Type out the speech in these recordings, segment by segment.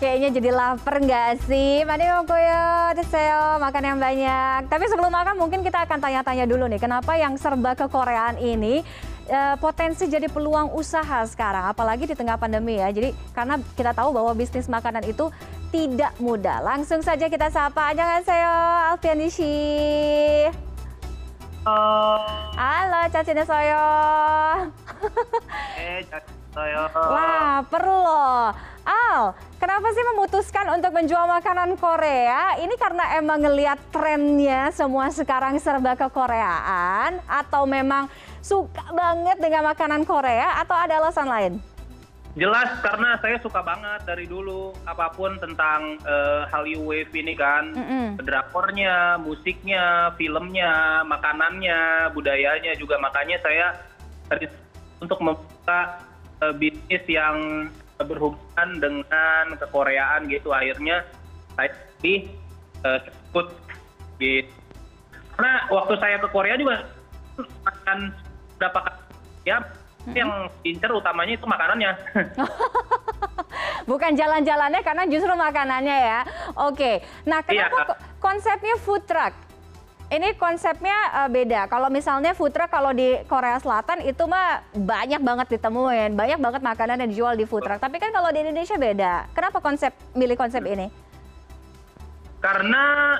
kayaknya jadi lapar nggak sih? Mari Koyo, deseo makan yang banyak. Tapi sebelum makan mungkin kita akan tanya-tanya dulu nih, kenapa yang serba kekoreaan ini uh, potensi jadi peluang usaha sekarang, apalagi di tengah pandemi ya. Jadi karena kita tahu bahwa bisnis makanan itu tidak mudah. Langsung saja kita sapa. Annyeonghaseyo, Alfian Nishi. Halo. Halo, Caci Soyo. Eh, saya. Wah, perlu loh. Al, kenapa sih memutuskan untuk menjual makanan Korea? Ini karena emang ngelihat trennya semua sekarang serba ke Koreaan atau memang suka banget dengan makanan Korea atau ada alasan lain? Jelas karena saya suka banget dari dulu apa pun tentang uh, Hallyu Wave ini kan, Mm -mm. drakornya, musiknya, filmnya, makanannya, budayanya juga makanya saya untuk membuka bisnis yang berhubungan dengan kekoreaan gitu akhirnya saya pilih uh, food gitu. Karena waktu saya ke Korea juga makan berapa kali ya yang incer utamanya itu makanannya. Bukan jalan-jalannya karena justru makanannya ya. Oke. Nah, Iya, kenapa ko- konsepnya food truck? Ini konsepnya eh, beda. Kalau misalnya food truck kalau di Korea Selatan itu mah banyak banget ditemuin, banyak banget makanan yang dijual di food truck. Tapi kan kalau di Indonesia beda. Kenapa konsep milih konsep ini? Karena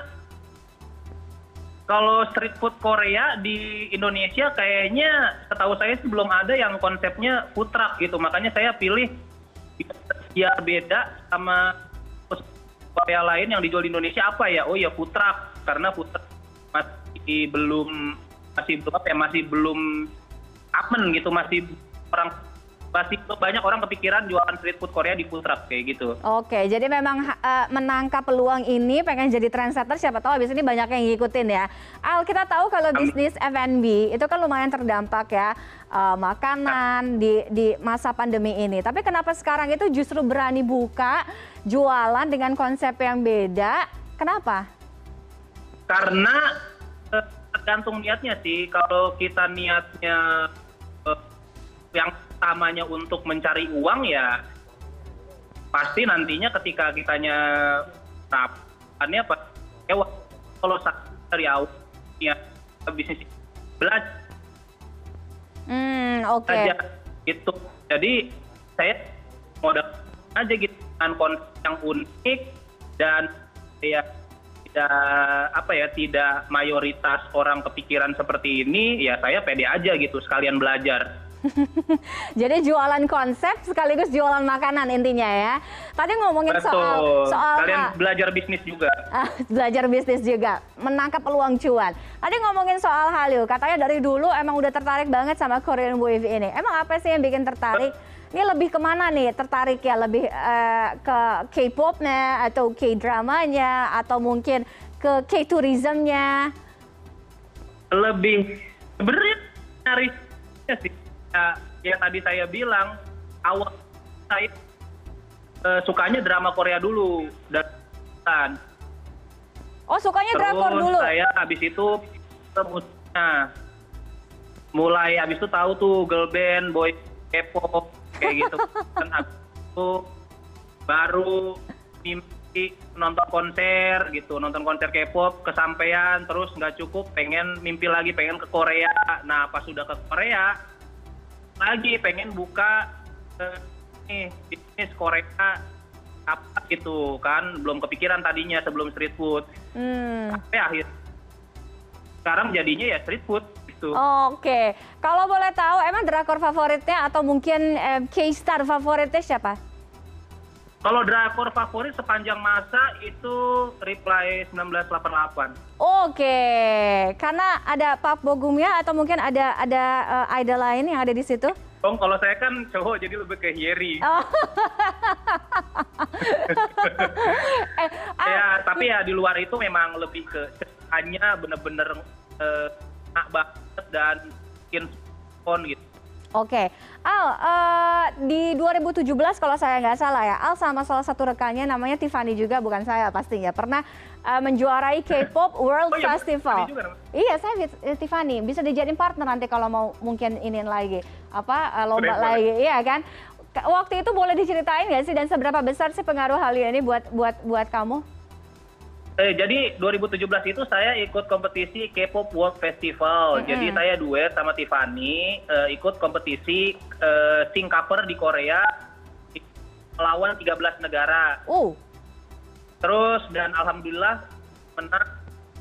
kalau street food Korea di Indonesia kayaknya setahu saya sih belum ada yang konsepnya food truck gitu. Makanya saya pilih biar beda sama Korea lain yang dijual di Indonesia apa ya? Oh ya food truck karena food truck masih belum masih belum apa ya masih belum aman gitu masih orang masih banyak orang kepikiran jualan street food Korea di food truck kayak gitu. Oke, jadi memang eh, menangkap peluang ini pengen jadi trendsetter siapa tahu habis ini banyak yang ngikutin ya. Al, kita tahu kalau bisnis F&B itu kan lumayan terdampak ya eh, makanan di di masa pandemi ini. Tapi kenapa sekarang itu justru berani buka jualan dengan konsep yang beda? Kenapa? karena tergantung niatnya sih. Kalau kita niatnya eh, yang utamanya untuk mencari uang ya pasti nantinya ketika kitanya rapannya apa ya kalau dari awal niat bisnis belajar. Hmm, oke. aja gitu. Jadi saya modal aja gitu dengan konsep yang unik dan ya ya tidak mayoritas orang kepikiran seperti ini ya saya pede aja gitu sekalian belajar Jadi jualan konsep sekaligus jualan makanan intinya ya. Tadi ngomongin betul soal soal sekalian belajar bisnis juga Ah, belajar bisnis juga, menangkap peluang cuan. Tadi ngomongin soal Hallyu, katanya dari dulu emang udah tertarik banget sama Korean Wave ini. Emang apa sih yang bikin tertarik? Ini lebih ke mana nih tertarik ya? Lebih eh, ke K-popnya atau K-dramanya atau mungkin ke K-tourismnya? lebih sebenarnya nyari sih ya, ya tadi saya bilang awal saya eh, sukanya drama Korea dulu dan dan Oh sukanya drakor dulu? saya habis itu ke musiknya mulai habis itu tahu tuh girl band boy K-pop kayak gitu. Dan habis itu baru mimpi nonton konser gitu nonton konser K-pop kesampaian terus nggak cukup pengen mimpi lagi pengen ke Korea. Nah pas sudah ke Korea lagi pengen buka eh, nih bisnis Korea apa gitu kan belum kepikiran tadinya sebelum street food Hmm. sampai akhir sekarang jadinya ya street food gitu Oke, kalau boleh tahu emang drakor favoritnya atau mungkin eh, K-star favoritnya siapa? kalau drakor favorit sepanjang masa itu Reply 1988 Oke, karena ada Pak Bogumya atau mungkin ada ada eh, idol lain yang ada di situ? Dong, kalau saya kan cowok jadi lebih ke Hyeri. Oh. eh, ah, Ya, tapi ya di luar itu memang lebih ke ceritanya bener-bener eh, enak banget dan bikin fun gitu. Oke, Al eh, di 2017 kalau saya nggak salah ya, Al sama salah satu rekannya namanya Tiffany juga bukan saya pastinya pernah eh, menjuarai K-pop World Oh iya, Festival. Tiffany juga namanya. Iya, saya eh, Tiffany bisa dijadiin partner nanti kalau mau mungkin iniin lagi apa lomba Boleh, boleh. lagi, iya kan? Ka- Waktu itu boleh diceritain nggak sih dan seberapa besar sih pengaruh Hallyu ini buat buat buat kamu? Eh, jadi 2017 itu saya ikut kompetisi K-pop World Festival. Jadi saya duet sama Tiffany eh, ikut kompetisi eh, sing cover di Korea melawan 13 negara. Uh, Terus dan alhamdulillah menang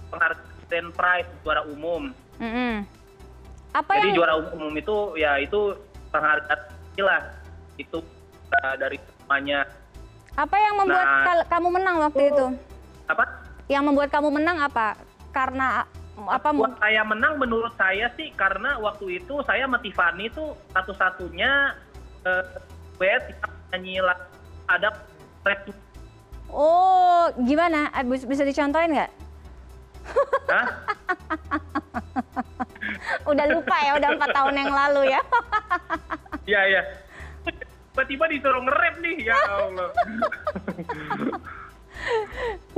penghargaan Grand Prize juara umum. Jadi yang juara umum itu ya itu penghargaan lah itu eh, dari semuanya. apa yang membuat Nah. kamu menang waktu itu? Apa? Yang membuat kamu menang apa? Karena apa? Buat saya menang menurut saya sih karena waktu itu saya sama Tiffany itu satu-satunya eh, yang nyanyi ada rap Oh, gimana? Eh, bis- Bisa dicontohin nggak? Hah? Udah lupa ya, udah empat tahun yang lalu ya. Iya iya. Tiba-tiba disuruh nge-rap nih, ya Allah.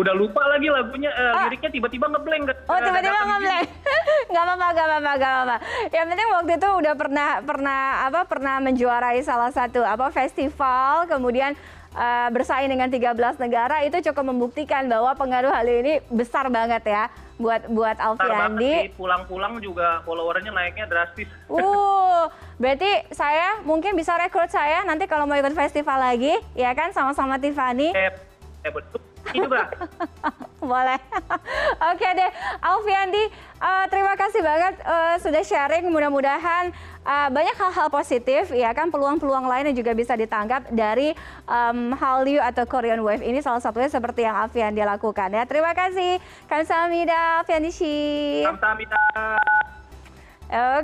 Udah lupa lagi lagunya, eh, liriknya tiba-tiba ngeblank. Oh tiba-tiba ngeblank. Nggak apa-apa, nggak apa-apa, nggak apa-apa. Yang penting waktu itu udah pernah pernah apa pernah menjuarai salah satu apa festival, kemudian eh, bersaing dengan 13 negara itu cukup membuktikan bahwa pengaruh hal ini besar banget ya buat buat Alfiandi. Pulang-pulang juga followernya naiknya drastis. Uh, berarti saya mungkin bisa rekrut saya nanti kalau mau ikut festival lagi, ya kan sama-sama Tiffany. Eh, juga. Boleh. Oke deh, Alfiandi, eh, terima kasih banget eh, sudah sharing. Mudah-mudahan eh, banyak hal-hal positif, ya kan peluang-peluang lain yang juga bisa ditangkap dari em, Hallyu atau Korean Wave ini salah satunya seperti yang Alfiandi lakukan ya. Terima kasih, Kamsahamnida, Alfiandi Shi. Kamsahamnida. Oke.